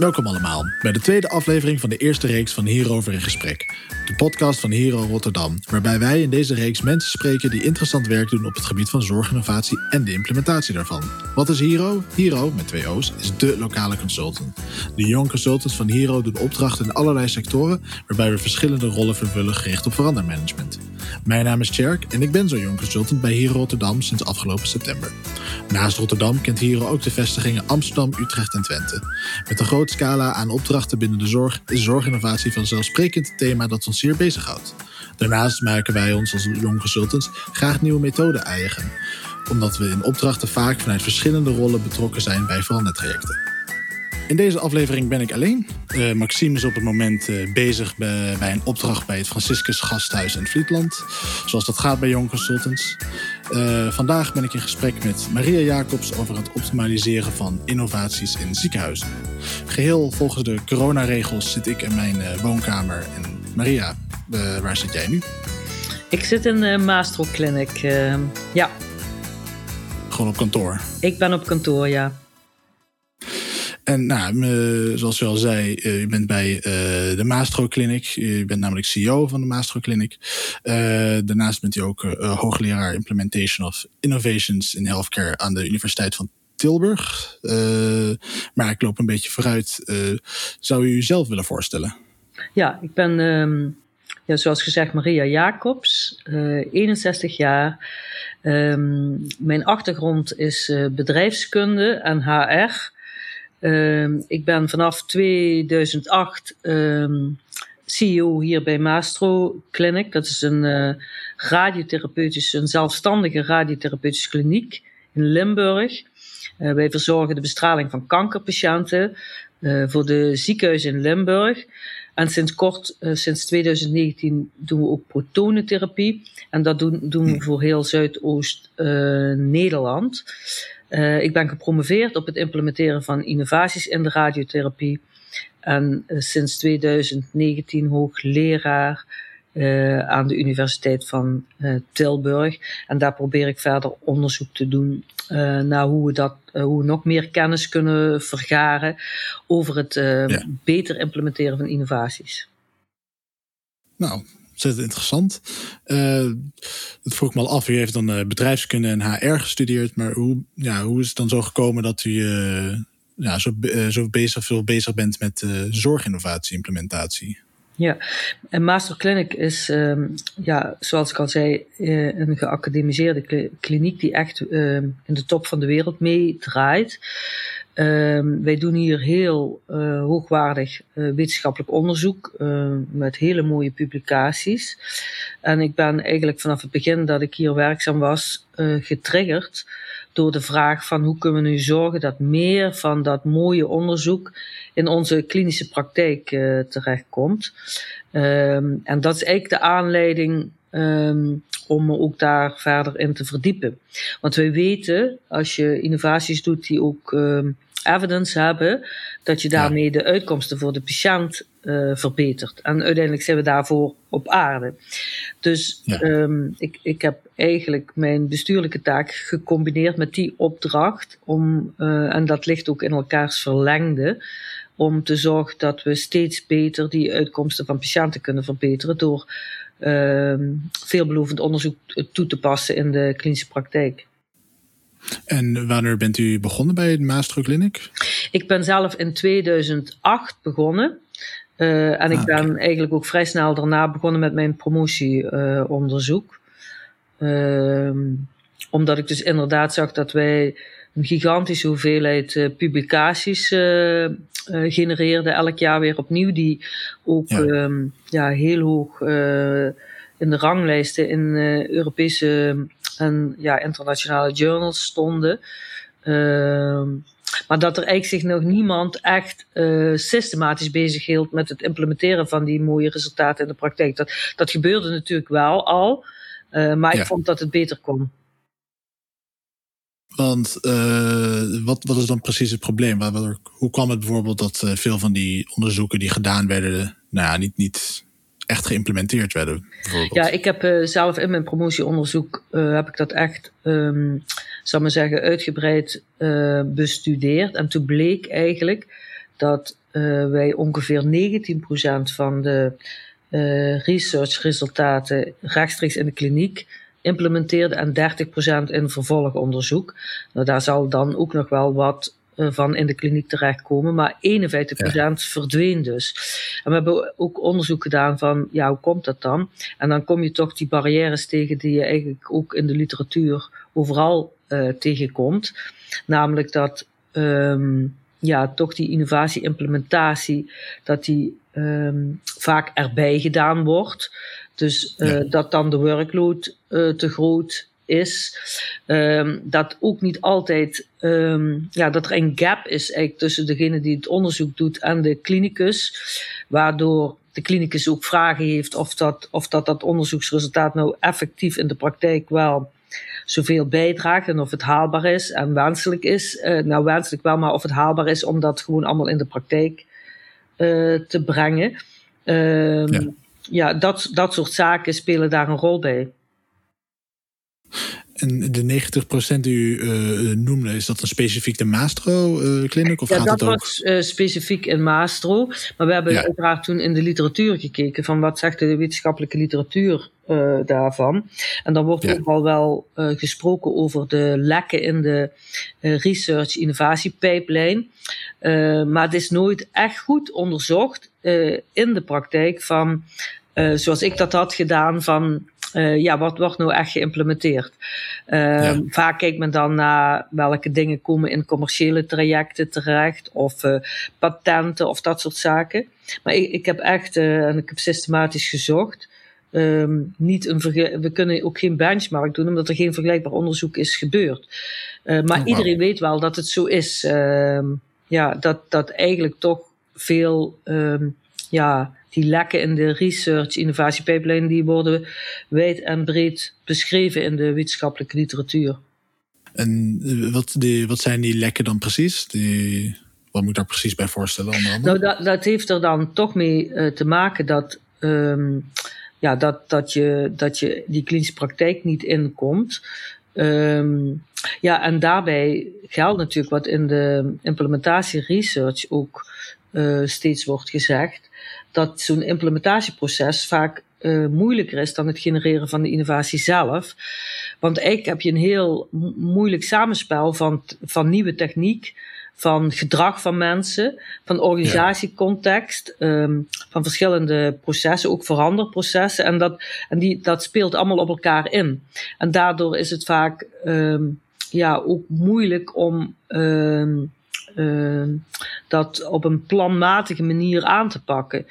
Welkom allemaal bij de tweede aflevering van de eerste reeks van Hierover in Gesprek. De podcast van Hero Rotterdam, waarbij wij in deze reeks mensen spreken die interessant werk doen op het gebied van zorginnovatie en de implementatie daarvan. Wat is Hero? Hero, met twee O's, is de lokale consultant. De Young Consultants van Hero doen opdrachten in allerlei sectoren, waarbij we verschillende rollen vervullen gericht op verandermanagement. Mijn naam is Tjerk en ik ben zo'n Young Consultant bij Hero Rotterdam sinds afgelopen september. Naast Rotterdam kent Hero ook de vestigingen Amsterdam, Utrecht en Twente. Met een groot scala aan opdrachten binnen de zorg is zorginnovatie vanzelfsprekend thema dat ons zeer bezighoudt. Daarnaast maken wij ons als Young Consultants graag nieuwe methoden eigen, omdat we in opdrachten vaak vanuit verschillende rollen betrokken zijn bij verandertrajecten. In deze aflevering ben ik alleen. Uh, Maxime is op het moment uh, bezig bij, een opdracht bij het Franciscus Gasthuis in Friesland. Zoals dat gaat bij Young Consultants. Uh, vandaag ben ik in gesprek met Maria Jacobs over het optimaliseren van innovaties in ziekenhuizen. Geheel volgens de coronaregels zit ik in mijn woonkamer. En Maria, waar zit jij nu? Ik zit in de Maastro Clinic. ja. Gewoon op kantoor? Ik ben op kantoor, ja. En nou, zoals je al zei, je bent bij de Maastro Clinic. Je bent namelijk CEO van de Maastro Clinic. Daarnaast bent u ook hoogleraar Implementation of Innovations in Healthcare aan de Universiteit van Tilburg. maar ik loop een beetje vooruit. zou u uzelf willen voorstellen? Ja, ik ben, ja, zoals gezegd, Maria Jacobs, 61 jaar. Um, mijn achtergrond is bedrijfskunde en HR. Uh, ik ben vanaf 2008 um, CEO hier bij Maastro Clinic. Dat is een uh, radiotherapeutische, een zelfstandige radiotherapeutische kliniek in Limburg. Wij verzorgen de bestraling van kankerpatiënten voor de ziekenhuizen in Limburg. En sinds kort, sinds 2019, doen we ook protonentherapie. En dat doen, doen we voor heel Zuidoost-Nederland. Uh, ik ben gepromoveerd op het implementeren van innovaties in de radiotherapie. En sinds 2019 hoogleraar uh, aan de Universiteit van Tilburg. En daar probeer ik verder onderzoek te doen naar hoe we, dat, hoe we nog meer kennis kunnen vergaren over het ja. beter implementeren van innovaties. Nou, ontzettend interessant. Uh, dat vroeg ik me al af. U heeft dan uh, bedrijfskunde en HR gestudeerd. Maar hoe, ja, hoe is het dan zo gekomen dat u uh, ja, zo, zo bezig, veel bezig bent met zorginnovatie-implementatie? Ja, en Master Clinic is, um, ja, zoals ik al zei, een geacademiseerde kliniek die echt in de top van de wereld meedraait. Um, wij doen hier heel uh, hoogwaardig uh, wetenschappelijk onderzoek met hele mooie publicaties. En ik ben eigenlijk vanaf het begin dat ik hier werkzaam was getriggerd door de vraag van hoe kunnen we nu zorgen dat meer van dat mooie onderzoek in onze klinische praktijk terechtkomt. Um, en dat is eigenlijk de aanleiding um, om me ook daar verder in te verdiepen. Want wij weten, als je innovaties doet die ook um, evidence hebben, dat je daarmee ja. de uitkomsten voor de patiënt uh, verbetert. En uiteindelijk zijn we daarvoor op aarde. Dus ja. um, ik, ik heb eigenlijk mijn bestuurlijke taak gecombineerd met die opdracht, om, uh, en dat ligt ook in elkaars verlengde, om te zorgen dat we steeds beter die uitkomsten van patiënten kunnen verbeteren door uh, veelbelovend onderzoek toe te passen in de klinische praktijk. En wanneer bent u begonnen bij het Maastro Clinic? Ik ben zelf in 2008 begonnen. Uh, en ik ah, ben okay. eigenlijk ook vrij snel daarna begonnen met mijn promotieonderzoek. Uh, omdat ik dus inderdaad zag dat wij een gigantische hoeveelheid uh, publicaties uh, uh, genereerden, elk jaar weer opnieuw, die ook ja. Um, ja heel hoog in de ranglijsten in Europese en ja, internationale journals stonden. Uh, maar dat er eigenlijk zich nog niemand echt uh, systematisch bezig hield met het implementeren van die mooie resultaten in de praktijk. Dat, dat gebeurde natuurlijk wel al, uh, maar ja. ik vond dat het beter kon. Want uh, wat, wat is dan precies het probleem? Hoe kwam het bijvoorbeeld dat veel van die onderzoeken die gedaan werden, nou ja, niet, niet echt geïmplementeerd werden? Ja, ik heb uh, zelf in mijn promotieonderzoek uh, heb ik dat echt, um, zal maar zeggen, uitgebreid uh, bestudeerd. En toen bleek eigenlijk dat wij ongeveer 19% van de researchresultaten rechtstreeks in de kliniek implementeerden en 30% in vervolgonderzoek. Nou, daar zal dan ook nog wel wat van in de kliniek terechtkomen, maar 51% ja. verdween dus. En we hebben ook onderzoek gedaan van, ja, hoe komt dat dan? En dan kom je toch die barrières tegen die je eigenlijk ook in de literatuur overal uh, tegenkomt. Namelijk dat um, ja, toch die innovatie-implementatie, dat die um, vaak erbij gedaan wordt. Dus uh, ja. dat dan de workload uh, te groot is. Um, dat ook niet altijd, um, ja, dat er een gap is eigenlijk tussen degene die het onderzoek doet en de klinicus. Waardoor de klinicus ook vragen heeft of dat, of dat, dat onderzoeksresultaat nou effectief in de praktijk wel zoveel bijdraagt en of het haalbaar is en wenselijk is. Uh, nou, wenselijk wel, maar of het haalbaar is om dat gewoon allemaal in de praktijk uh, te brengen. Ja, ja dat, dat soort zaken spelen daar een rol bij. En de 90% die u uh, noemde, is dat een specifiek de Maastro-kliniek? Uh, ja, dat was uh, specifiek in Maastro. Maar we hebben ja. uiteraard toen in de literatuur gekeken van wat zegt de wetenschappelijke literatuur daarvan. En dan wordt ja. ook al wel gesproken over de lekken in de research-innovatie-pijplijn. maar het is nooit echt goed onderzocht in de praktijk van, zoals ik dat had gedaan, van uh, ja, wat wordt nou echt geïmplementeerd? Uh, ja. Vaak kijkt men dan naar welke dingen komen in commerciële trajecten terecht, of uh, patenten of dat soort zaken. Maar ik, ik heb echt, en ik heb systematisch gezocht, um, niet een we kunnen ook geen benchmark doen, omdat er geen vergelijkbaar onderzoek is gebeurd. maar oh, wow. iedereen weet wel dat het zo is. Ehm, ja, dat, dat eigenlijk toch veel um, ja, die lekken in de research innovatie pipeline, die worden wijd en breed beschreven in de wetenschappelijke literatuur. En wat, die, wat zijn die lekken dan precies? Die, wat moet ik daar precies bij voorstellen? Nou, dat, dat heeft er dan toch mee uh, te maken dat, um, ja, dat, dat, je, dat je die klinische praktijk niet inkomt. Um, ja, en daarbij geldt natuurlijk wat in de implementatie research ook uh, steeds wordt gezegd dat zo'n implementatieproces vaak uh, moeilijker is dan het genereren van de innovatie zelf. Want eigenlijk heb je een heel moeilijk samenspel van, van nieuwe techniek, van gedrag van mensen, van organisatiecontext, ja. um, van verschillende processen, ook veranderprocessen. En, dat, en die, dat speelt allemaal op elkaar in. En daardoor is het vaak um, ja, ook moeilijk om. Um, uh, dat op een planmatige manier aan te pakken.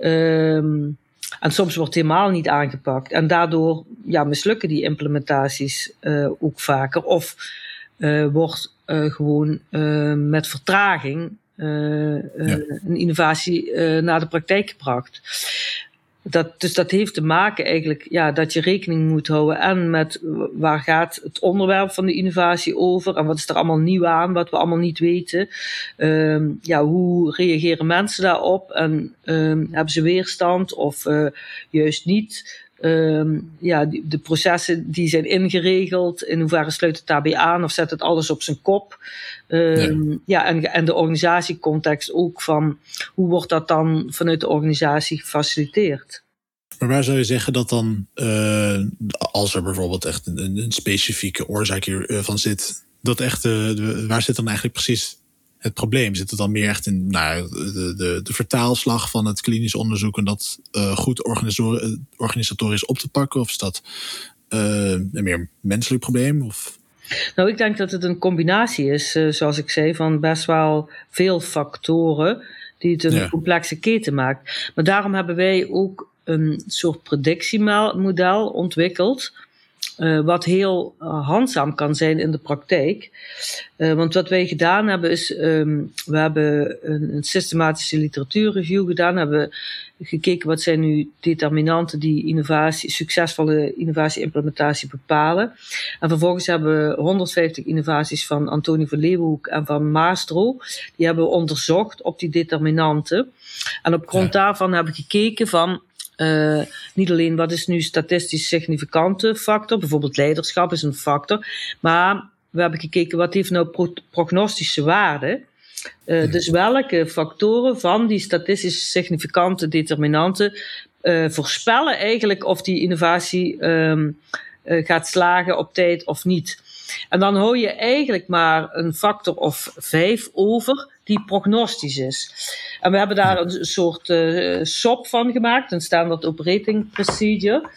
Um, en soms wordt het helemaal niet aangepakt. En daardoor ja, mislukken die implementaties uh, ook vaker. Of uh, wordt uh, gewoon met vertraging ja. een innovatie naar de praktijk gebracht. Dat, dus dat heeft te maken eigenlijk ja, dat je rekening moet houden en met waar gaat het onderwerp van de innovatie over en wat is er allemaal nieuw aan, wat we allemaal niet weten. Um, ja, hoe reageren mensen daarop en um, hebben ze weerstand of uh, juist niet? Um, ja, die, de processen die zijn ingeregeld, in hoeverre sluit het daarbij aan of zet het alles op zijn kop? Um, ja, ja en, en de organisatiecontext ook van hoe wordt dat dan vanuit de organisatie gefaciliteerd? Maar waar zou je zeggen dat dan, uh, als er bijvoorbeeld echt een, een specifieke oorzaak hiervan zit, dat echt, uh, waar zit dan eigenlijk precies het probleem? Zit het dan meer echt in nou, de, de, de vertaalslag van het klinisch onderzoek en dat uh, goed organisatorisch op te pakken? Of is dat een meer menselijk probleem? Of? Nou, ik denk dat het een combinatie is, uh, zoals ik zei, van best wel veel factoren die het een ja. complexe keten maakt. Maar daarom hebben wij ook een soort predictiemodel ontwikkeld. Uh, wat heel uh, handzaam kan zijn in de praktijk. Uh, want wat wij gedaan hebben is, um, we hebben een, een, systematische literatuurreview gedaan, hebben gekeken wat zijn nu determinanten die innovatie, succesvolle innovatie-implementatie bepalen. En vervolgens hebben we 150 innovaties van Antonie van Leeuwenhoek en van Maastro, die hebben we onderzocht op die determinanten. En op grond daarvan hebben we gekeken van uh, niet alleen wat is nu statistisch significante factor, bijvoorbeeld leiderschap is een factor, maar we hebben gekeken wat heeft nou pro prognostische waarde. Dus welke factoren van die statistisch significante determinanten voorspellen eigenlijk of die innovatie um, gaat slagen op tijd of niet. En dan hou je eigenlijk maar een factor of vijf over die prognostisch is. En we hebben daar een soort uh, SOP van gemaakt, een Standard Operating Procedure,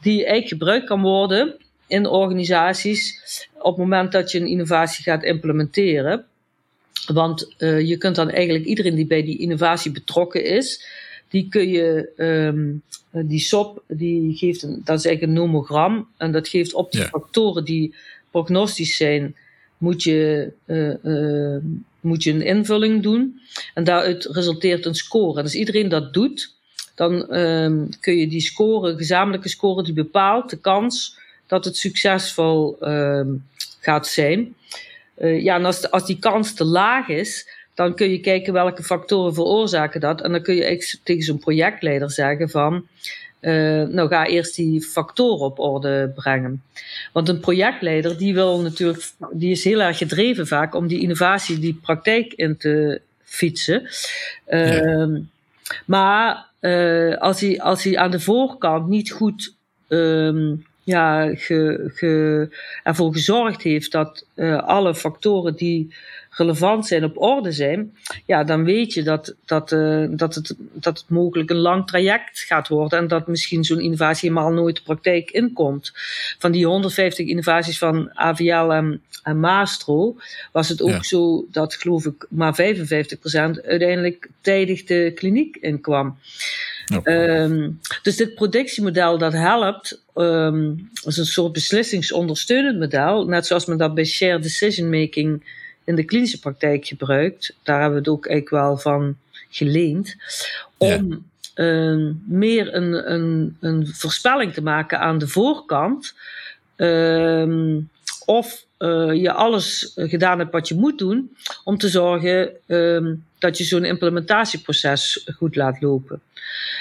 die eigenlijk gebruikt kan worden in organisaties op het moment dat je een innovatie gaat implementeren. Want uh, je kunt dan eigenlijk iedereen die bij die innovatie betrokken is, die kun je, um, die SOP, die geeft een, dat is eigenlijk een nomogram. En dat geeft op die factoren die prognostisch zijn, moet je, uh, uh, moet je een invulling doen. En daaruit resulteert een score. En als iedereen dat doet, dan um, kun je die score, gezamenlijke score, die bepaalt de kans dat het succesvol um, gaat zijn. Uh, ja, en als, als die kans te laag is, dan kun je kijken welke factoren veroorzaken dat. En dan kun je tegen zo'n projectleider zeggen van, uh, nou ga eerst die factoren op orde brengen. Want een projectleider die wil natuurlijk, die is heel erg gedreven vaak om die innovatie, die praktijk in te fietsen. Uh, Maar uh, als, hij, als hij aan de voorkant niet goed um, ja, ge, ge, ervoor gezorgd heeft dat uh, alle factoren die relevant zijn, op orde zijn, ja, dan weet je dat, dat, uh, dat, het, dat het mogelijk een lang traject gaat worden en dat misschien zo'n innovatie helemaal nooit de praktijk inkomt. Van die 150 innovaties van AVL en, en Maastro was het ook ja. zo dat, geloof ik, maar 55% uiteindelijk tijdig de kliniek inkwam. Um, dus dit productiemodel dat helpt, um, is een soort beslissingsondersteunend model, net zoals men dat bij shared decision making in de klinische praktijk gebruikt. Daar hebben we het ook eigenlijk wel van geleend. Om ja. uh, meer een, een, een voorspelling te maken aan de voorkant. Uh, of uh, je alles gedaan hebt wat je moet doen. Om te zorgen ehm, dat je zo'n implementatieproces goed laat lopen.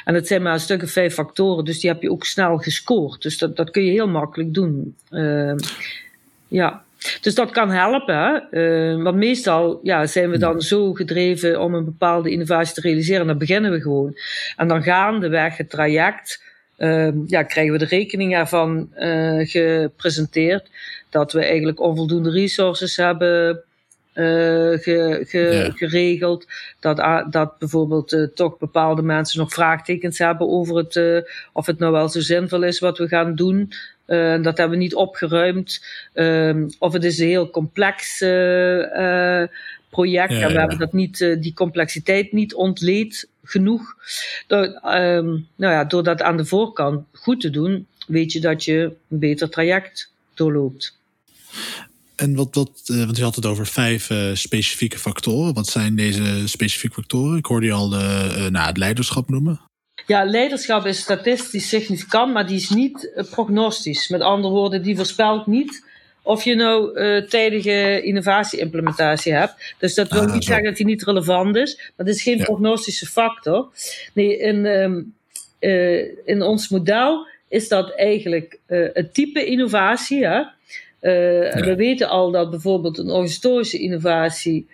En het zijn maar een stuk of vijf factoren, dus die heb je ook snel gescoord. Dus dat, dat kun je heel makkelijk doen. Ja. Dus dat kan helpen. Uh, want meestal ja, zijn we dan zo gedreven om een bepaalde innovatie te realiseren. Dan beginnen we gewoon. En dan gaandeweg het traject. Uh, ja, krijgen we de rekening ervan uh, gepresenteerd. Dat we eigenlijk onvoldoende resources hebben ge, ge, yeah. geregeld. Dat, dat bijvoorbeeld toch bepaalde mensen nog vraagtekens hebben over het, of het nou wel zo zinvol is wat we gaan doen. Dat hebben we niet opgeruimd. of het is een heel complex project ja, en we hebben dat niet, die complexiteit niet ontleed genoeg. Door, um, nou ja, door dat aan de voorkant goed te doen, weet je dat je een beter traject doorloopt. En wat, wat want je had het over vijf uh, specifieke factoren. Wat zijn deze specifieke factoren? Ik hoorde je al de, uh, nou, het leiderschap noemen. Ja, leiderschap is statistisch significant, maar die is niet prognostisch. Met andere woorden, die voorspelt niet of je nou tijdige innovatie-implementatie hebt. Dus dat wil ah, niet zo. zeggen dat die niet relevant is, maar het is geen ja. prognostische factor. Nee, in, um, in ons model is dat eigenlijk het type innovatie. Hè? Uh, ja. We weten al dat bijvoorbeeld een organisatorische innovatie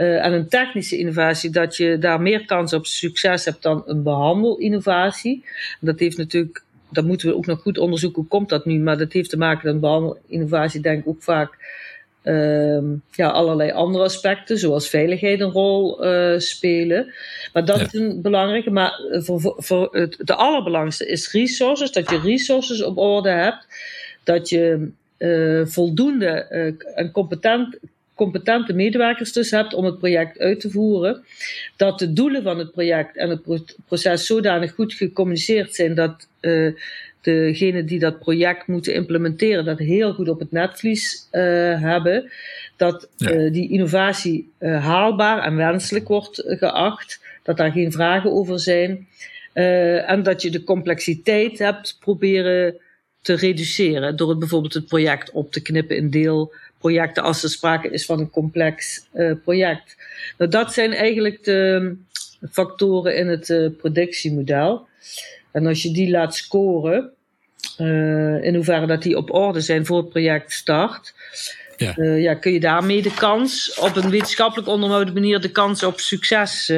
uh, en een technische innovatie, dat je daar meer kans op succes hebt dan een behandelinnovatie. Dat heeft natuurlijk, dat moeten we ook nog goed onderzoeken, hoe komt dat nu? Maar dat heeft te maken met een behandelinnovatie, denk ik ook vaak uh, ja, allerlei andere aspecten, zoals veiligheid een rol uh, spelen. Maar dat ja. is een belangrijke. Maar voor, voor, het, de allerbelangrijkste is resources, dat je resources op orde hebt. Dat je uh, voldoende en competent, competente medewerkers dus hebt om het project uit te voeren. Dat de doelen van het project en het proces zodanig goed gecommuniceerd zijn dat uh, degenen die dat project moeten implementeren, dat heel goed op het netvlies hebben. Dat ja. die innovatie haalbaar en wenselijk wordt geacht. Dat daar geen vragen over zijn. en dat je de complexiteit hebt proberen te reduceren. Door het bijvoorbeeld het project op te knippen in deelprojecten als er sprake is van een complex uh, project. Nou, dat zijn eigenlijk de factoren in het uh, productiemodel. En als je die laat scoren, uh, in hoeverre dat die op orde zijn voor het project start, ja. ja. kun je daarmee de kans op een wetenschappelijk onderbouwde manier de kans op succes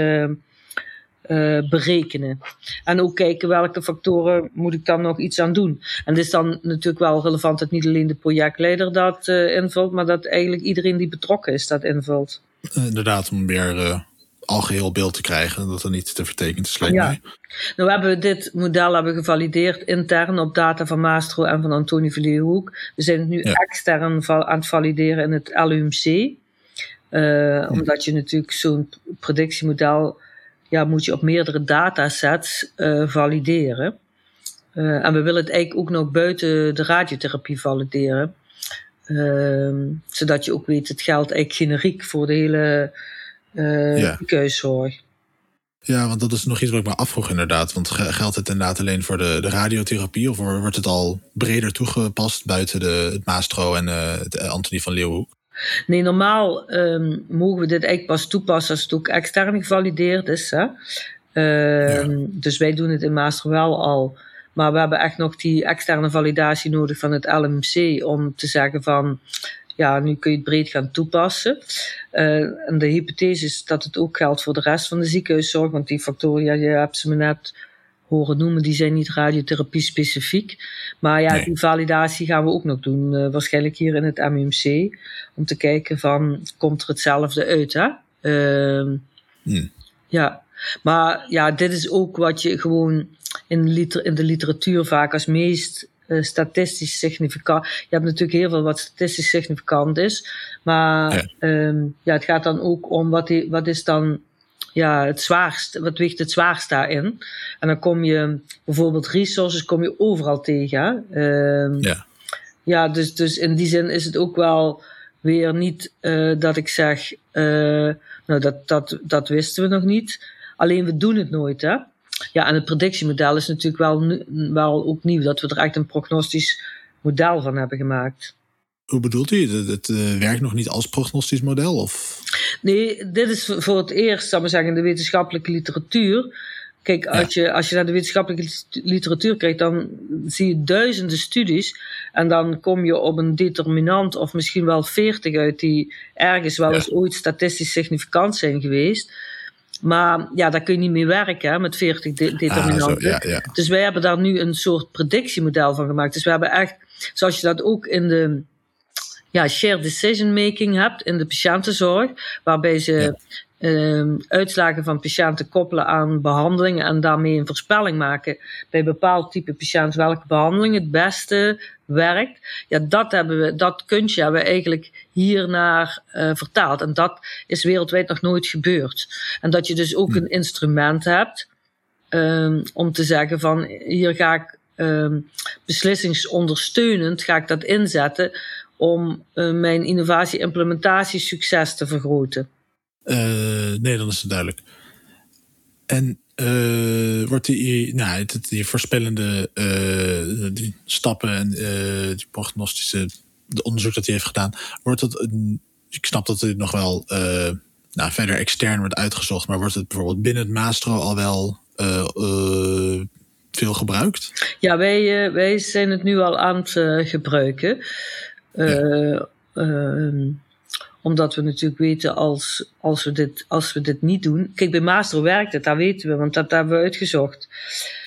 berekenen. En ook kijken welke factoren moet ik dan nog iets aan doen. En het is dan natuurlijk wel relevant dat niet alleen de projectleider dat invult, maar dat eigenlijk iedereen die betrokken is dat invult. Inderdaad, om weer algeheel beeld te krijgen. Dat er niet te vertekend is, lijkt ja. mij. Nou, we hebben dit model hebben gevalideerd intern op data van Maastro en van Antonie Verleeuwhoek. We zijn het nu extern aan het valideren in het LUMC. Uh, Omdat je natuurlijk zo'n predictiemodel ja, moet je op meerdere datasets uh, valideren. Uh, en we willen het eigenlijk ook nog buiten de radiotherapie valideren. Ehm, zodat je ook weet, het geldt eigenlijk generiek voor de hele uh, ja. keuzorg. Ja, want dat is nog iets wat ik me afvroeg inderdaad. Want geldt het inderdaad alleen voor de, de radiotherapie... of wordt het al breder toegepast buiten de, het Maastro en uh, het Antonie van Leeuwenhoek? Nee, normaal um, mogen we dit eigenlijk pas toepassen als het ook extern gevalideerd is. Hè? Uh, ja. Dus wij doen het in Maastro wel al. Maar we hebben echt nog die externe validatie nodig van het LMC om te zeggen van ja, nu kun je het breed gaan toepassen. Uh, en de hypothese is dat het ook geldt voor de rest van de ziekenhuiszorg, want die factoren, ja, je hebt ze me net horen noemen, die zijn niet radiotherapie specifiek. Maar ja, die validatie gaan we ook nog doen, uh, waarschijnlijk hier in het MUMC, om te kijken van, komt er hetzelfde uit, hè? Uh, hmm. Ja, maar ja, dit is ook wat je gewoon in de, liter in de literatuur vaak als meest uh, statistisch significant. Je hebt natuurlijk heel veel wat statistisch significant is. Maar ja. Um, ja, het gaat dan ook om wat, die, wat is dan ja, het zwaarst, wat weegt het zwaarst daarin. En dan kom je bijvoorbeeld resources kom je overal tegen. Um, ja. Ja, dus, dus in die zin is het ook wel weer niet uh, dat ik zeg, uh, nou dat, dat, dat wisten we nog niet. Alleen we doen het nooit, hè. Ja, en het predictiemodel is natuurlijk wel, wel ook nieuw, dat we er echt een prognostisch model van hebben gemaakt. Hoe bedoelt u? Het, het uh, werkt nog niet als prognostisch model? Of? Nee, dit is voor het eerst, zal ik maar zeggen, in de wetenschappelijke literatuur. Kijk, als, ja. je, als je naar de wetenschappelijke literatuur kijkt, dan zie je duizenden studies. En dan kom je op een determinant of misschien wel veertig uit die ergens wel eens ooit statistisch significant zijn geweest. Maar ja, daar kun je niet mee werken hè, met 40 de determinanten. Ah, zo, ja. Dus wij hebben daar nu een soort predictiemodel van gemaakt. Dus we hebben echt, zoals je dat ook in de ja, shared decision making hebt in de patiëntenzorg, waarbij ze uh, uitslagen van patiënten koppelen aan behandelingen en daarmee een voorspelling maken bij bepaald type patiënt welke behandeling het beste werkt. Ja, dat hebben we, dat kunstje hebben we eigenlijk hiernaar uh, vertaald. En dat is wereldwijd nog nooit gebeurd. En dat je dus ook een instrument hebt um, om te zeggen van hier ga ik um, beslissingsondersteunend ga ik dat inzetten om uh, mijn innovatie-implementatiesucces te vergroten. Uh, nee, dan is het duidelijk. En uh, wordt die, nou, die voorspellende die stappen en die prognostische de onderzoek dat hij heeft gedaan, wordt het, ik snap dat het nog wel nou, verder extern wordt uitgezocht, maar wordt het bijvoorbeeld binnen het Maastro al wel veel gebruikt? Ja, wij, wij zijn het nu al aan het gebruiken. Ja. Ehm, omdat we natuurlijk weten als, als, we dit, als we dit niet doen. Kijk, bij Master werkt het, dat weten we, want dat hebben we uitgezocht.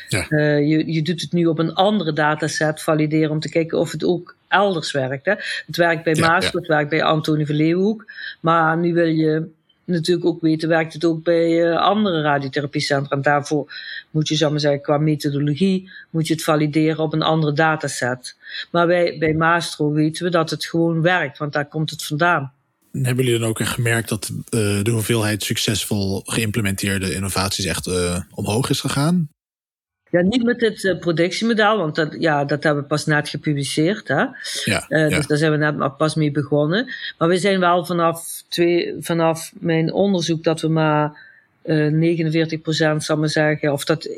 Ja. Uh, je, je doet het nu op een andere dataset valideren om te kijken of het ook elders werkt. Hè. Het werkt bij ja, Master, ja. het werkt bij Antonie van Leeuwenhoek. Maar nu wil je natuurlijk ook weten, werkt het ook bij uh, andere radiotherapiecentra. En daarvoor moet je, maar zeggen, qua methodologie, moet je het valideren op een andere dataset. Maar bij, bij Maastro weten we dat het gewoon werkt, want daar komt het vandaan. Hebben jullie dan ook gemerkt dat uh, de hoeveelheid succesvol geïmplementeerde innovaties echt uh, omhoog is gegaan? Ja, niet met dit uh, productiemodel, want dat, ja, dat hebben we pas net gepubliceerd. Hè? Ja, uh, ja. Dus daar zijn we net pas mee begonnen. Maar we zijn wel vanaf, twee, vanaf mijn onderzoek dat we maar uh, 49% zal maar zeggen, of dat 51%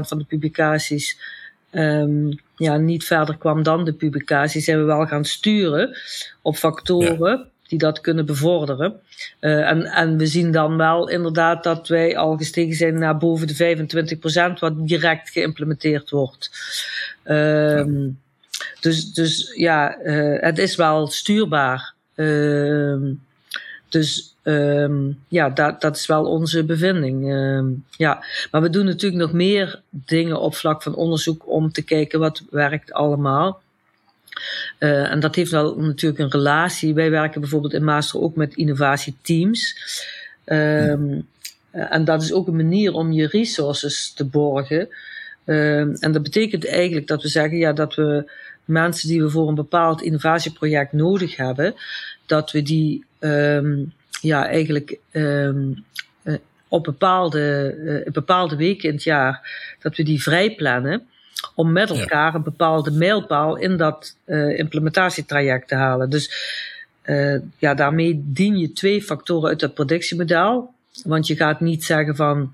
van de publicaties um, ja, niet verder kwam dan de publicaties, zijn we wel gaan sturen op factoren. Ja die dat kunnen bevorderen. Uh, en, en we zien dan wel inderdaad dat wij al gestegen zijn naar boven de 25%, wat direct geïmplementeerd wordt. Um, dus, dus ja, uh, het is wel stuurbaar. Uh, dus um, ja, dat, dat is wel onze bevinding. Ja. Maar we doen natuurlijk nog meer dingen op vlak van onderzoek om te kijken wat werkt allemaal. Uh, en dat heeft wel natuurlijk een relatie. Wij werken bijvoorbeeld in Master ook met innovatieteams. Um, en dat is ook een manier om je resources te borgen. Um, en dat betekent eigenlijk dat we zeggen ja, dat we mensen die we voor een bepaald innovatieproject nodig hebben, dat we die um, ja, eigenlijk uh, op bepaalde, uh, bepaalde weken in het jaar, dat we die vrij plannen om met elkaar een bepaalde mijlpaal in dat uh, implementatietraject te halen. Dus uh, ja, daarmee dien je twee factoren uit dat productiemodel. Want je gaat niet zeggen van,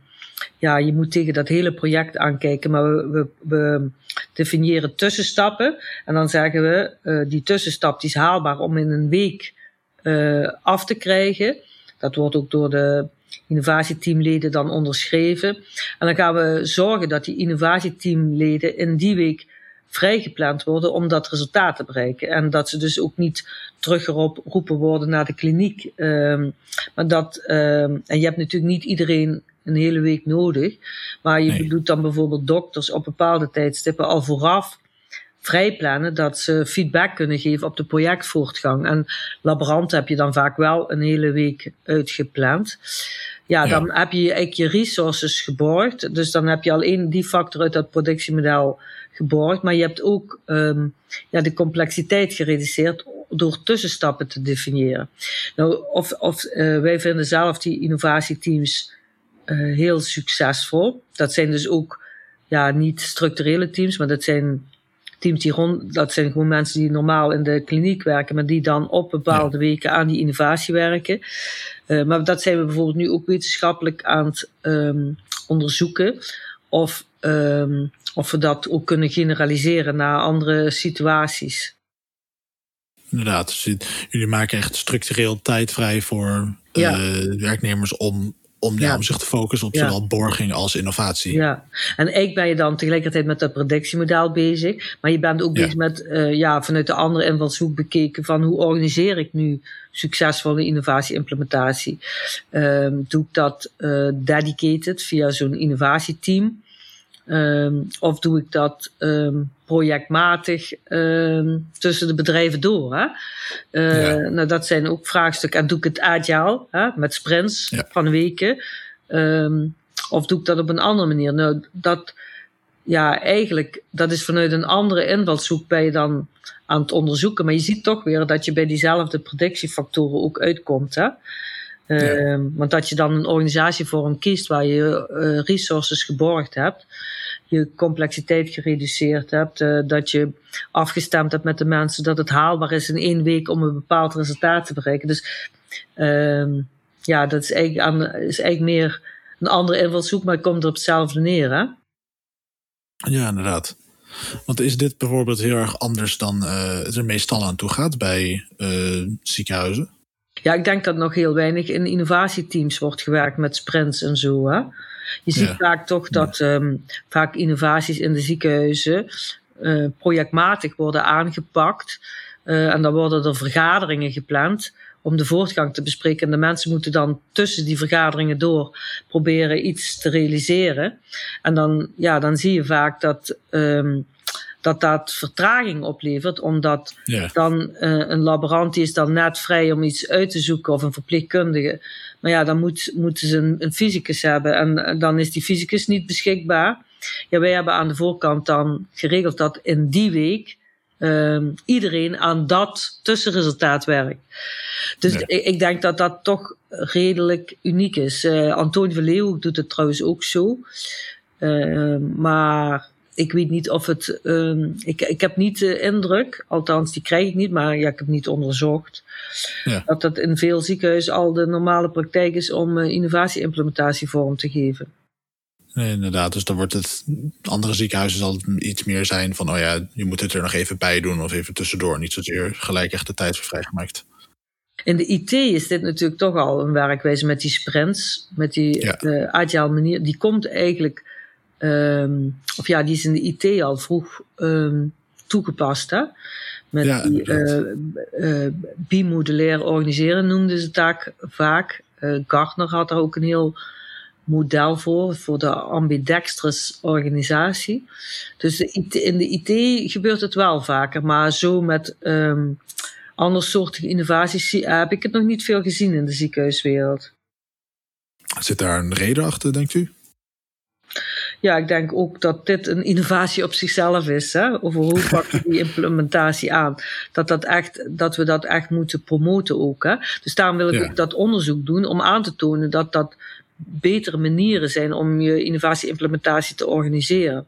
ja, je moet tegen dat hele project aankijken, maar we, we, we definiëren tussenstappen. En dan zeggen we, uh, die tussenstap die is haalbaar om in een week af te krijgen. Dat wordt ook door de innovatieteamleden dan onderschreven. En dan gaan we zorgen dat die innovatieteamleden in die week vrijgepland worden om dat resultaat te bereiken. En dat ze dus ook niet teruggeroepen worden naar de kliniek. Um, maar dat, um, en je hebt natuurlijk niet iedereen een hele week nodig. Maar je nee. doet dan bijvoorbeeld dokters op bepaalde tijdstippen al vooraf vrijplannen dat ze feedback kunnen geven op de projectvoortgang. En laboranten heb je dan vaak wel een hele week uitgepland. Ja, dan ja. heb je eigenlijk je resources geborgd. Dus dan heb je al één die factor uit dat productiemodel geborgd. Maar je hebt ook um, ja, de complexiteit gereduceerd door tussenstappen te definiëren. Nou, of, of uh, wij vinden zelf die innovatieteams uh, heel succesvol. Dat zijn dus ook ja, niet structurele teams, maar dat zijn teams die rond, dat zijn gewoon mensen die normaal in de kliniek werken, maar die dan op bepaalde ja. weken aan die innovatie werken. Uh, maar dat zijn we bijvoorbeeld nu ook wetenschappelijk aan het um, onderzoeken. Of, um, of we dat ook kunnen generaliseren naar andere situaties. Inderdaad, dus jullie maken echt structureel tijd vrij voor ja. uh, werknemers om om, ja. om zich te focussen op zowel borging als innovatie. Ja, en eigenlijk ben je dan tegelijkertijd met dat predictiemodel bezig, maar je bent ook bezig met, uh, ja, vanuit de andere invalshoek bekeken van hoe organiseer ik nu succesvolle innovatie-implementatie. Um, doe ik dat uh, dedicated via zo'n innovatieteam? Um, of doe ik dat um, projectmatig um, tussen de bedrijven door? Hè? Uh, ja. Nou, dat zijn ook vraagstukken. En doe ik het agile, hè, met sprints ja. van weken? of doe ik dat op een andere manier? Nou, dat, ja, eigenlijk, dat is vanuit een andere invalshoek ben je dan aan het onderzoeken. Maar je ziet toch weer dat je bij diezelfde predictiefactoren ook uitkomt. Hè? Ja. Uh, want dat je dan een organisatievorm kiest waar je uh, resources geborgd hebt, je complexiteit gereduceerd hebt, uh, dat je afgestemd hebt met de mensen dat het haalbaar is in één week om een bepaald resultaat te bereiken. Dus uh, ja, dat is eigenlijk, aan, is eigenlijk meer een andere invalshoek, maar het komt er op hetzelfde neer. Hè? Ja, inderdaad. Want is dit bijvoorbeeld heel erg anders dan uh, het er meestal aan toe gaat bij ziekenhuizen? Ja, ik denk dat nog heel weinig in innovatieteams wordt gewerkt met sprints en zo. Hè? Je ziet ja. vaak toch dat um, vaak innovaties in de ziekenhuizen uh, projectmatig worden aangepakt. Uh, en dan worden er vergaderingen gepland om de voortgang te bespreken. En de mensen moeten dan tussen die vergaderingen door proberen iets te realiseren. En dan, ja, dan zie je vaak dat um, dat dat vertraging oplevert, omdat dan uh, een laborant die is dan net vrij om iets uit te zoeken of een verpleegkundige. Maar ja, dan moet, moeten ze een, een fysicus hebben en dan is die fysicus niet beschikbaar. Ja, wij hebben aan de voorkant dan geregeld dat in die week uh, iedereen aan dat tussenresultaat werkt. Dus ik, ik, denk dat dat toch redelijk uniek is. Uh, Antonie van Leeuwen doet het trouwens ook zo. Uh, maar ik weet niet of het. Um, ik, ik heb niet de indruk, althans die krijg ik niet, maar ja, ik heb niet onderzocht. Ja. Dat dat in veel ziekenhuizen al de normale praktijk is om uh, innovatie-implementatie vorm te geven. Nee, inderdaad. Dus dan wordt het. Andere ziekenhuizen zal het iets meer zijn van: oh ja, je moet het er nog even bij doen of even tussendoor. Niet zozeer gelijk echt de tijd voor vrijgemaakt. In de IT is dit natuurlijk toch al een werkwijze met die sprints, met die ja. uh, agile manier. Die komt eigenlijk Um, of ja, die is in de IT al vroeg um, toegepast. Hè? Met ja, die uh, bimodulair organiseren noemden ze het vaak. vaak. Gartner had er ook een heel model voor, voor de ambidextrous organisatie. Dus in de IT gebeurt het wel vaker, maar zo met um, andersoortige innovaties heb ik het nog niet veel gezien in de ziekenhuiswereld. Zit daar een reden achter, denkt u? Ja, ik denk ook dat dit een innovatie op zichzelf is. Hè? Over hoe pakken we die implementatie aan? Dat, dat, echt, dat we dat echt moeten promoten ook. Hè? Dus daarom wil ik ook dat onderzoek doen om aan te tonen dat dat betere manieren zijn om je innovatie-implementatie te organiseren.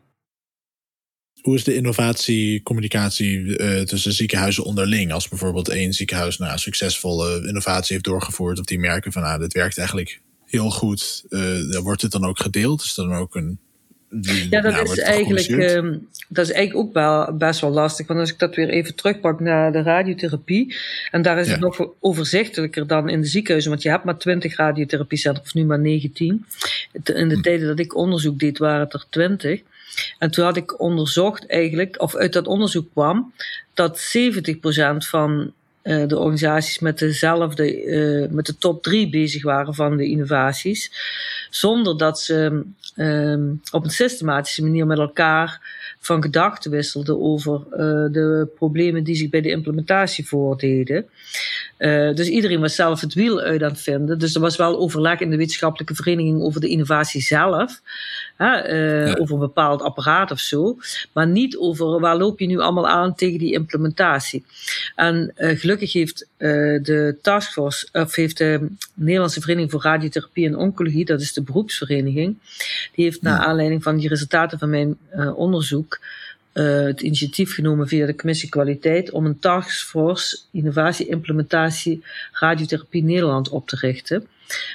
Hoe is de innovatiecommunicatie uh, tussen ziekenhuizen onderling? Als bijvoorbeeld één ziekenhuis nou, succesvolle innovatie heeft doorgevoerd, of die merken van ah, dit werkt eigenlijk heel goed, uh, wordt het dan ook gedeeld? Is dat dan ook een ja, dat, is eigenlijk, uh, dat is eigenlijk ook wel, best wel lastig. Want als ik dat weer even terugpak naar de radiotherapie. En daar is het nog overzichtelijker dan in de ziekenhuizen. Want je hebt maar 20 radiotherapiecentra, of nu maar 19. In de hm. tijden dat ik onderzoek deed, waren het er 20. En toen had ik onderzocht eigenlijk, of uit dat onderzoek kwam, dat 70% van uh, de organisaties met dezelfde, uh, met de top drie bezig waren van de innovaties. Zonder dat ze um, op een systematische manier met elkaar van gedachten wisselden over uh, de problemen die zich bij de implementatie voordeden. Dus iedereen was zelf het wiel uit aan het vinden. Dus er was wel overleg in de wetenschappelijke vereniging over de innovatie zelf. Hè, uh, ja. Over een bepaald apparaat of zo. Maar niet over waar loop je nu allemaal aan tegen die implementatie. En gelukkig heeft de taskforce, of heeft de Nederlandse Vereniging voor Radiotherapie en Oncologie, dat is de beroepsvereniging, die heeft naar aanleiding van die resultaten van mijn onderzoek uh, het initiatief genomen via de Commissie Kwaliteit om een taskforce innovatie, implementatie, radiotherapie Nederland op te richten.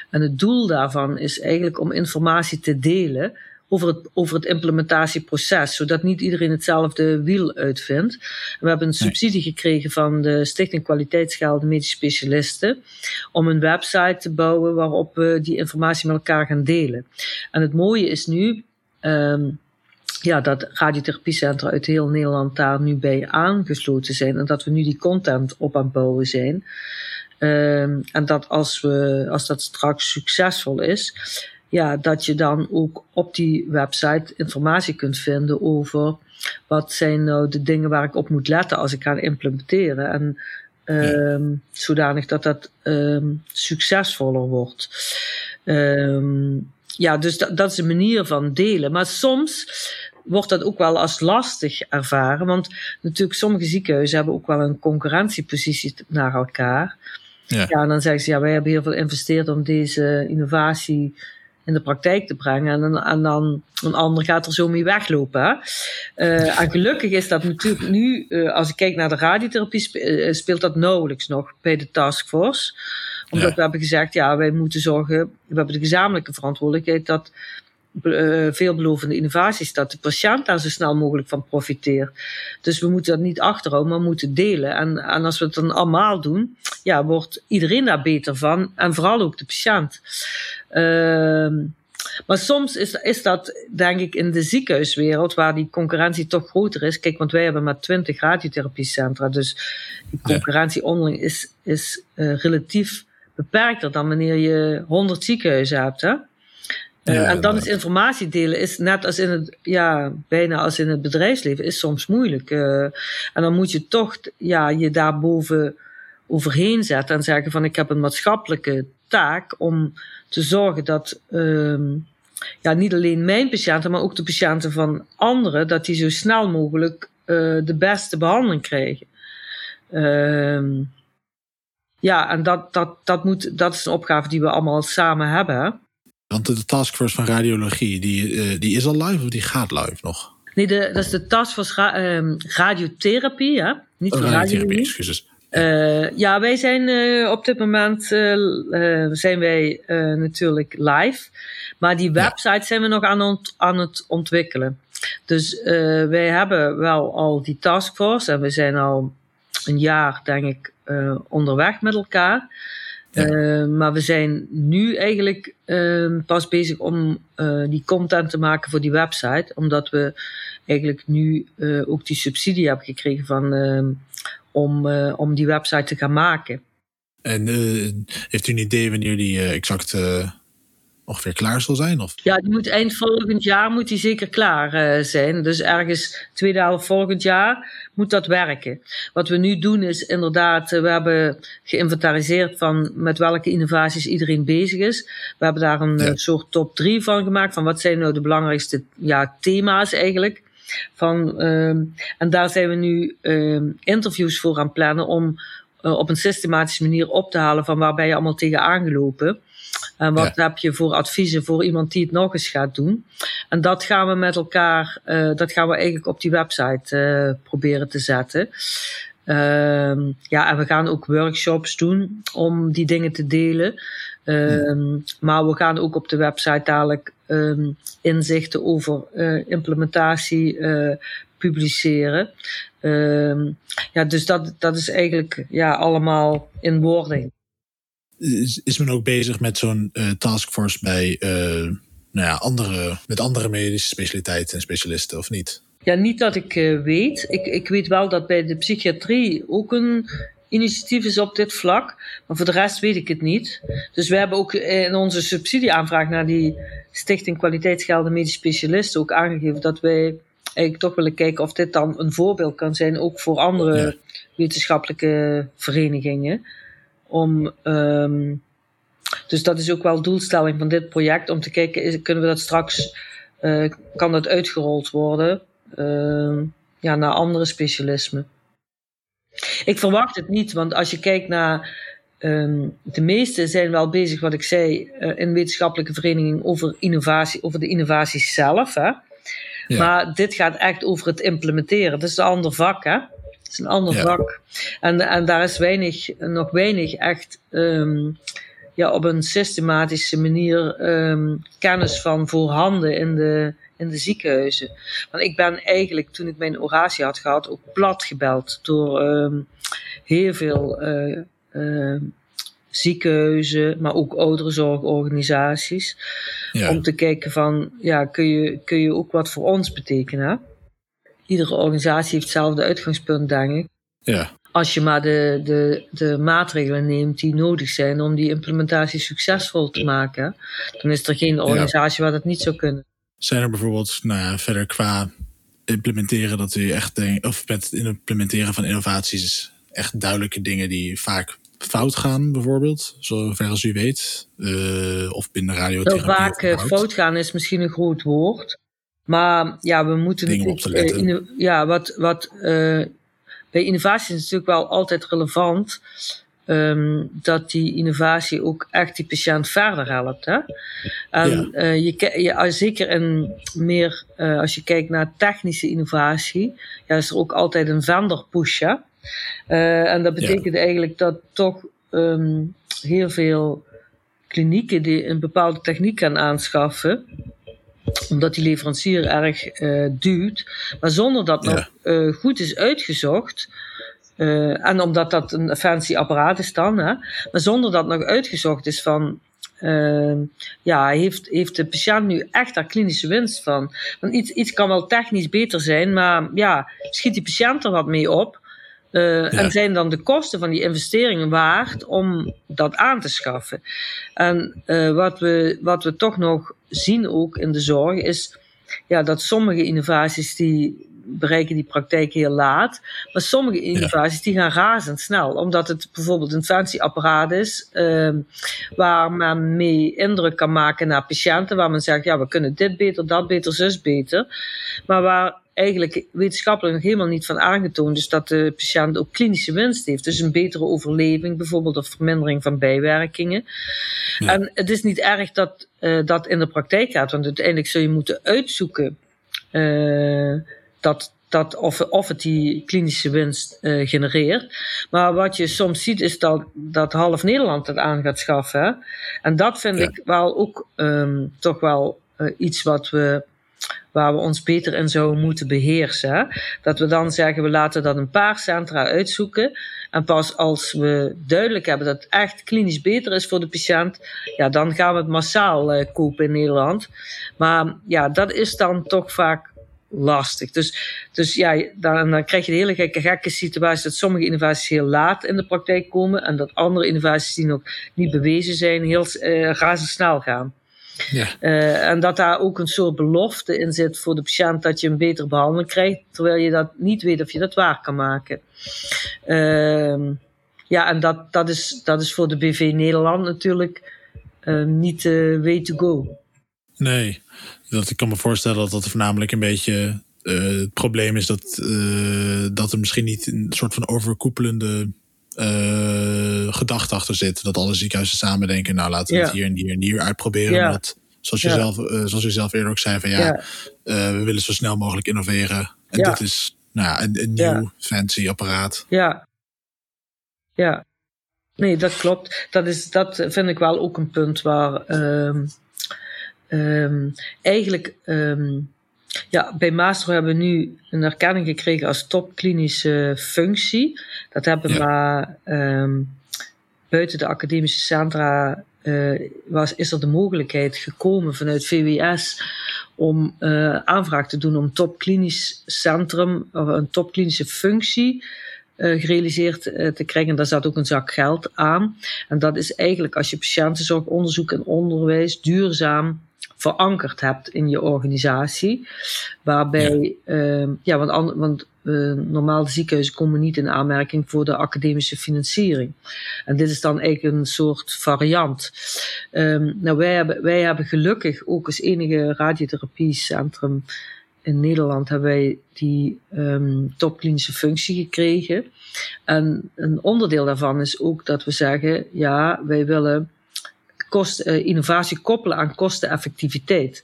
En het doel daarvan is eigenlijk om informatie te delen over het, over het implementatieproces, zodat niet iedereen hetzelfde wiel uitvindt. we hebben een subsidie gekregen van de Stichting Kwaliteitsschade Medische Specialisten om een website te bouwen waarop we die informatie met elkaar gaan delen. En het mooie is nu. Um, ja, dat radiotherapiecentra uit heel Nederland daar nu bij aangesloten zijn. En dat we nu die content op aan het bouwen zijn. Um, en dat als, we, als dat straks succesvol is, ja, dat je dan ook op die website informatie kunt vinden over wat zijn nou de dingen waar ik op moet letten als ik ga implementeren. En um, zodanig dat dat um, succesvoller wordt. Um, ja, dus dat, dat is een manier van delen. Maar soms wordt dat ook wel als lastig ervaren. Want natuurlijk, sommige ziekenhuizen hebben ook wel een concurrentiepositie naar elkaar. Ja. ja, en dan zeggen ze, ja, wij hebben heel veel geïnvesteerd om deze innovatie in de praktijk te brengen. En, en dan een ander gaat er zo mee weglopen. Uh, en gelukkig is dat natuurlijk nu, uh, als ik kijk naar de radiotherapie, eh, speelt dat nauwelijks nog bij de taskforce. Omdat we hebben gezegd, ja, wij moeten zorgen, we hebben de gezamenlijke verantwoordelijkheid dat veelbelovende innovaties, dat de patiënt daar zo snel mogelijk van profiteert. Dus we moeten dat niet achterhouden, maar moeten delen. En, en als we het dan allemaal doen, ja, wordt iedereen daar beter van. En vooral ook de patiënt. Uh, maar soms is, is dat, denk ik, in de ziekenhuiswereld, waar die concurrentie toch groter is. Kijk, want wij hebben maar 20 radiotherapiecentra. Dus die concurrentie onderling is, is uh, relatief beperkter dan wanneer je 100 ziekenhuizen hebt. Hè? Ja, en dan is informatie delen, is net als in het, ja, bijna als in het bedrijfsleven, is soms moeilijk. Uh, en dan moet je toch ja, je daarboven overheen zetten en zeggen van ik heb een maatschappelijke taak om te zorgen dat um, ja, niet alleen mijn patiënten, maar ook de patiënten van anderen, dat die zo snel mogelijk uh, de beste behandeling krijgen. Um, ja, en dat, dat, dat, moet, dat is een opgave die we allemaal samen hebben. Want de taskforce van radiologie, die, uh, die is al live of die gaat live nog? Nee, de, dat is de taskforce ra um, radiotherapie, hè? niet oh, radiotherapie, excuses. Uh, ja, wij zijn uh, op dit moment zijn wij natuurlijk live. Maar die website ja. zijn we nog aan, ont aan het ontwikkelen. Dus wij hebben wel al die taskforce en we zijn al een jaar, denk ik, onderweg met elkaar. Maar we zijn nu eigenlijk uh, pas bezig om die content te maken voor die website. Omdat we eigenlijk nu ook die subsidie hebben gekregen van, om, om die website te gaan maken. En heeft u een idee wanneer die exact ongeveer klaar zal zijn? Of? Ja, die moet eind volgend jaar moet die zeker klaar zijn. Dus ergens tweede helft volgend jaar moet dat werken. Wat we nu doen is inderdaad, we hebben geïnventariseerd van met welke innovaties iedereen bezig is. We hebben daar een ja. soort top 3 van gemaakt. Van wat zijn nou de belangrijkste ja, thema's eigenlijk. Van, uh, en daar zijn we nu interviews voor aan plannen om op een systematische manier op te halen van waar ben je allemaal tegen aangelopen. En wat heb je voor adviezen voor iemand die het nog eens gaat doen? En dat gaan we met elkaar, uh, dat gaan we eigenlijk op die website uh, proberen te zetten. Uh, ja, en we gaan ook workshops doen om die dingen te delen. Um, maar we gaan ook op de website dadelijk um, inzichten over uh, implementatie uh, publiceren. Um, ja, dus dat, dat is eigenlijk ja, allemaal in wording is, is men ook bezig met zo'n uh, taskforce bij nou ja, andere, met andere medische specialiteiten en specialisten, of niet? Ja, niet dat ik weet. Ik, ik weet wel dat bij de psychiatrie ook een initiatief is op dit vlak. Maar voor de rest weet ik het niet. Dus we hebben ook in onze subsidieaanvraag naar die Stichting Kwaliteitsgelden Medisch Specialisten ook aangegeven dat wij eigenlijk toch willen kijken of dit dan een voorbeeld kan zijn, ook voor andere ja. wetenschappelijke verenigingen. Om, um, dus dat is ook wel doelstelling van dit project, om te kijken, is, kunnen we dat straks, uh, kan dat uitgerold worden uh, ja, naar andere specialismen. Ik verwacht het niet, want als je kijkt naar. Um, de meesten zijn wel bezig, wat ik zei, uh, in wetenschappelijke verenigingen over innovatie, over de innovaties zelf. Hè? Ja. Maar dit gaat echt over het implementeren. Dat is een ander vak. Hè? Het is een ander ja. vak. En, en daar is weinig, nog weinig echt um, ja, op een systematische manier um, kennis van voorhanden in de, in de ziekenhuizen. Want ik ben eigenlijk, toen ik mijn oratie had gehad, ook plat gebeld door um, heel veel uh, uh, ziekenhuizen, maar ook ouderenzorgorganisaties. Ja. Om te kijken van, ja, kun je, kun je ook wat voor ons betekenen? iedere organisatie heeft hetzelfde uitgangspunt, denk ik. Ja. Als je maar de, de, de maatregelen neemt die nodig zijn om die implementatie succesvol te maken, dan is er geen organisatie ja. waar dat niet zou kunnen. Zijn er bijvoorbeeld, nou ja, verder qua implementeren dat u echt denkt, of met het implementeren van innovaties, echt duidelijke dingen die vaak fout gaan, bijvoorbeeld, zover als u weet, uh, of binnen radiotherapie? Heel vaak uh, fout gaan is misschien een groot woord. Maar ja, we moeten Dingen natuurlijk. Uh, ja, wat, wat bij innovatie is natuurlijk wel altijd relevant. Um, dat die innovatie ook echt die patiënt verder helpt. Hè? En ja. uh, je, je, zeker in meer, als je kijkt naar technische innovatie, ja, is er ook altijd een vendor push. Hè? en dat betekent ja. eigenlijk dat toch um, heel veel klinieken die een bepaalde techniek gaan aanschaffen, omdat die leverancier erg uh, duwt. Maar zonder dat ja. nog uh, goed is uitgezocht. Uh, en omdat dat een fancy apparaat is dan. Hè, maar zonder dat nog uitgezocht is van. ja, heeft, heeft de patiënt nu echt daar klinische winst van? Want iets, iets kan wel technisch beter zijn, maar ja, schiet die patiënt er wat mee op? Uh, ja. En zijn dan de kosten van die investeringen waard om dat aan te schaffen? En uh, wat, we, wat we toch nog zien ook in de zorg is ja, dat sommige innovaties die bereiken die praktijk heel laat. Maar sommige innovaties die gaan razendsnel. Omdat het bijvoorbeeld een fancy apparaat is uh, waar men mee indruk kan maken naar patiënten. Waar men zegt, ja, we kunnen dit beter, dat beter, zus beter. Maar waar eigenlijk wetenschappelijk nog helemaal niet van aangetoond is dat de patiënt ook klinische winst heeft. Dus een betere overleving bijvoorbeeld of vermindering van bijwerkingen. Ja. En het is niet erg dat uh, dat in de praktijk gaat, want uiteindelijk zul je moeten uitzoeken uh, dat, dat of, of het die klinische winst uh, genereert. Maar wat je soms ziet is dat, dat half Nederland het aan gaat schaffen. Hè? En dat vind ja. ik wel ook um, toch wel iets wat we waar we ons beter in zouden moeten beheersen. Dat we dan zeggen, we laten dat een paar centra uitzoeken. En pas als we duidelijk hebben dat het echt klinisch beter is voor de patiënt, ja, dan gaan we het massaal uh, kopen in Nederland. Maar ja, dat is dan toch vaak lastig. Dus, dus ja, dan, dan krijg je de hele gekke, gekke situatie dat sommige innovaties heel laat in de praktijk komen en dat andere innovaties die nog niet bewezen zijn, heel uh, razendsnel gaan. Ja. Uh, en dat daar ook een soort belofte in zit voor de patiënt dat je een betere behandeling krijgt, terwijl je dat niet weet of je dat waar kan maken. Uh, ja, en dat, dat, is, dat is voor de BV Nederland natuurlijk uh, niet de way to go. Nee, dat, ik kan me voorstellen dat dat voornamelijk een beetje uh, het probleem is dat, uh, dat er misschien niet een soort van overkoepelende uh, gedachte achter zit. Dat alle ziekenhuizen samen denken, nou laten we het hier en hier en hier uitproberen. Ja. Omdat, zoals, je zelf, zoals je zelf eerder ook zei, van ja, we willen zo snel mogelijk innoveren. En dit is nou ja, een, een nieuw fancy apparaat. Ja. Ja. Nee, dat klopt. Dat, is, dat vind ik wel ook een punt waar... Ehm, Um, eigenlijk, um, ja, bij Maastro hebben we nu een erkenning gekregen als topklinische functie. Dat hebben we maar um, buiten de academische centra uh, was, is er de mogelijkheid gekomen vanuit VWS om uh, aanvraag te doen om topklinisch centrum of een topklinische functie uh, gerealiseerd te krijgen. Daar zat ook een zak geld aan. En dat is eigenlijk als je patiëntenzorg, onderzoek en onderwijs duurzaam verankerd hebt in je organisatie. Waarbij, ja, uh, ja want, want uh, normaal ziekenhuizen komen niet in aanmerking voor de academische financiering. En dit is dan eigenlijk een soort variant. Um, nou, wij hebben, wij hebben gelukkig ook als enige radiotherapiecentrum in Nederland hebben wij die um, topklinische functie gekregen. En een onderdeel daarvan is ook dat we zeggen, ja, wij willen kost, uh, innovatie koppelen aan kosteneffectiviteit.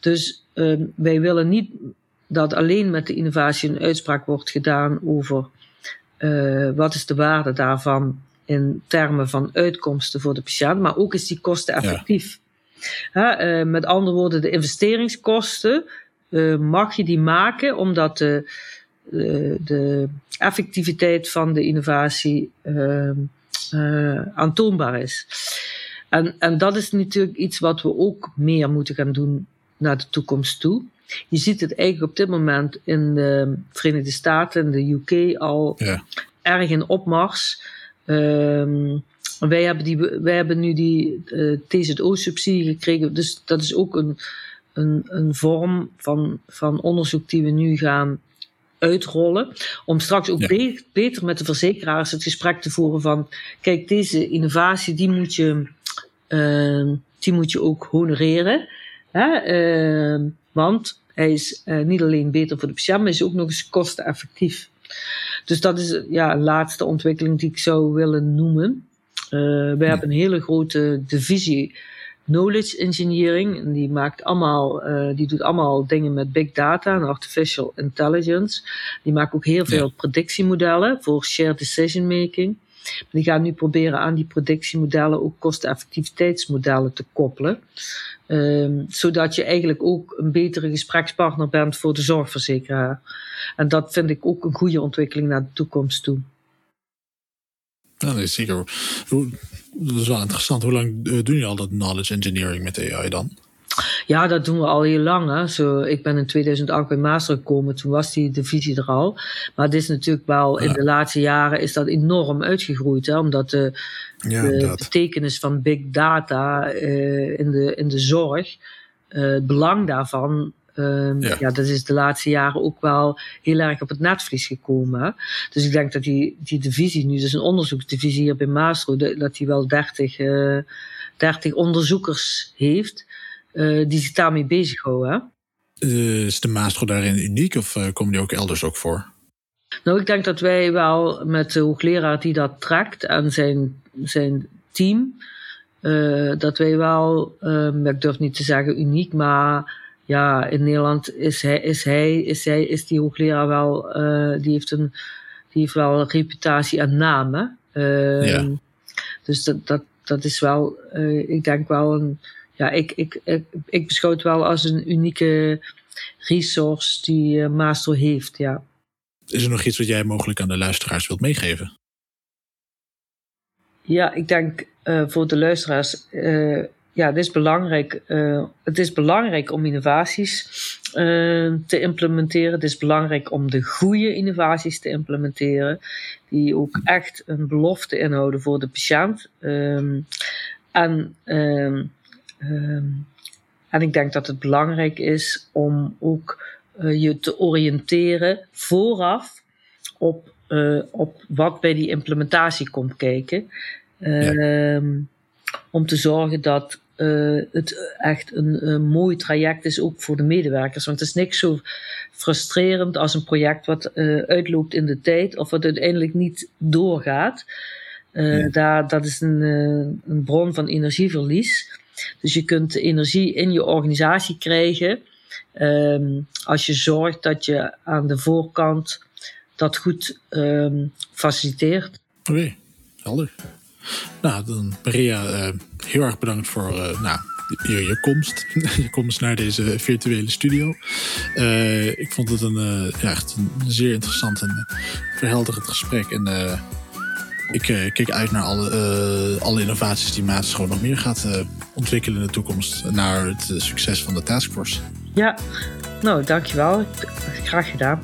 Dus uh, wij willen niet dat alleen met de innovatie een uitspraak wordt gedaan over uh, wat is de waarde daarvan in termen van uitkomsten voor de patiënt, maar ook is die kosteneffectief. Ja. met andere woorden, de investeringskosten mag je die maken omdat de, de, de effectiviteit van de innovatie aantoonbaar is. En, en dat is natuurlijk iets wat we ook meer moeten gaan doen naar de toekomst toe. Je ziet het eigenlijk op dit moment in de Verenigde Staten en de UK al ja. erg in opmars. Um, wij, hebben die, wij hebben nu die uh, eh, TZO-subsidie gekregen. Dus dat is ook een, een, een vorm van, van onderzoek die we nu gaan uitrollen. Om straks ook ja. beter met de verzekeraars het gesprek te voeren van... Kijk, deze innovatie die moet je die moet je ook honoreren. Hè? Uh, want hij is uh, niet alleen beter voor de patiënt, maar is ook nog eens kosteneffectief. Dus dat is ja, een laatste ontwikkeling die ik zou willen noemen. Uh, we hebben een hele grote divisie knowledge engineering. En die maakt allemaal, uh, die doet allemaal dingen met big data en artificial intelligence. Die maakt ook heel veel ja. predictiemodellen voor shared decision making. Die gaan nu proberen aan die predictiemodellen ook kosteneffectiviteitsmodellen te koppelen. Um, zodat je eigenlijk ook een betere gesprekspartner bent voor de zorgverzekeraar. En dat vind ik ook een goede ontwikkeling naar de toekomst toe. Ja, nee, zeker. Dat is wel interessant. Hoe lang eh, doen jullie al dat knowledge engineering met AI dan? Ja, dat doen we al heel lang. Hè. Zo, ik ben in 2008 bij Master gekomen, toen was die divisie er al. Maar het is natuurlijk wel, ja. in de laatste jaren is dat enorm uitgegroeid. Hè, omdat de, ja, de betekenis van big data uh, in, de, in de zorg, uh, het belang daarvan, uh, ja. ja. dat is de laatste jaren ook wel heel erg op het netvlies gekomen. Hè. Dus ik denk dat die, die divisie nu, dus een onderzoeksdivisie hier bij Maastro, dat die wel 30, 30 onderzoekers heeft uh, die zich daarmee bezighouden. Uh, is de Maastro daarin uniek of uh, komen die ook elders ook voor? Nou, ik denk dat wij wel met de hoogleraar die dat trekt en zijn, zijn team, dat wij wel, uh, ik durf niet te zeggen uniek, maar ja, in Nederland is hij, is hij, is hij, is die hoogleraar wel, uh, die heeft een, die heeft wel een reputatie en naam. Uh, ja. Dus dat, dat, dat is wel, ik denk wel een, ja, ik, ik, ik, ik beschouw het wel als een unieke resource die Maastro heeft, ja. Is er nog iets wat jij mogelijk aan de luisteraars wilt meegeven? Ja, ik denk voor de luisteraars ja, het is belangrijk, uh, het is belangrijk om innovaties uh, te implementeren. Het is belangrijk om de goede innovaties te implementeren, die ook echt een belofte inhouden voor de patiënt. Um, en, um, um, en ik denk dat het belangrijk is om ook uh, je te oriënteren vooraf op, op wat bij die implementatie komt kijken. Ja om te zorgen dat uh, het echt een, een, mooi traject is, ook voor de medewerkers. Want het is niks zo frustrerend als een project wat uitloopt in de tijd of wat uiteindelijk niet doorgaat. Ja. daar, dat is een, een bron van energieverlies. Dus je kunt energie in je organisatie krijgen um, als je zorgt dat je aan de voorkant dat goed um, faciliteert. Oké, helder. Nou, dan Maria, uh, heel erg bedankt voor uh, nou, je, je, komst. je komst naar deze virtuele studio. Uh, ik vond het een, echt een zeer interessant en verhelderend gesprek. En ik kijk uit naar alle, alle innovaties die Maas gewoon nog meer gaat ontwikkelen in de toekomst. Naar het succes van de taskforce. Ja, nou, dankjewel. Graag gedaan.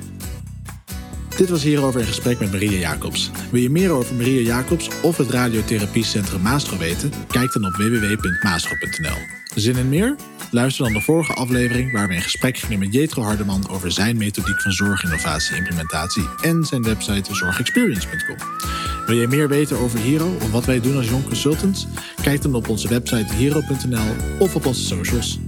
Dit was hierover in gesprek met Maria Jacobs. Wil je meer over Maria Jacobs of het Radiotherapiecentrum Maastro weten? Kijk dan op www.maastro.nl. Zin in meer? Luister dan de vorige aflevering waar we in gesprek gingen met Jetro Hardeman over zijn methodiek van zorginnovatie-implementatie en zijn website zorgexperience.com. Wil je meer weten over Hero of wat wij doen als Jong Consultants? Kijk dan op onze website hero.nl of op onze socials.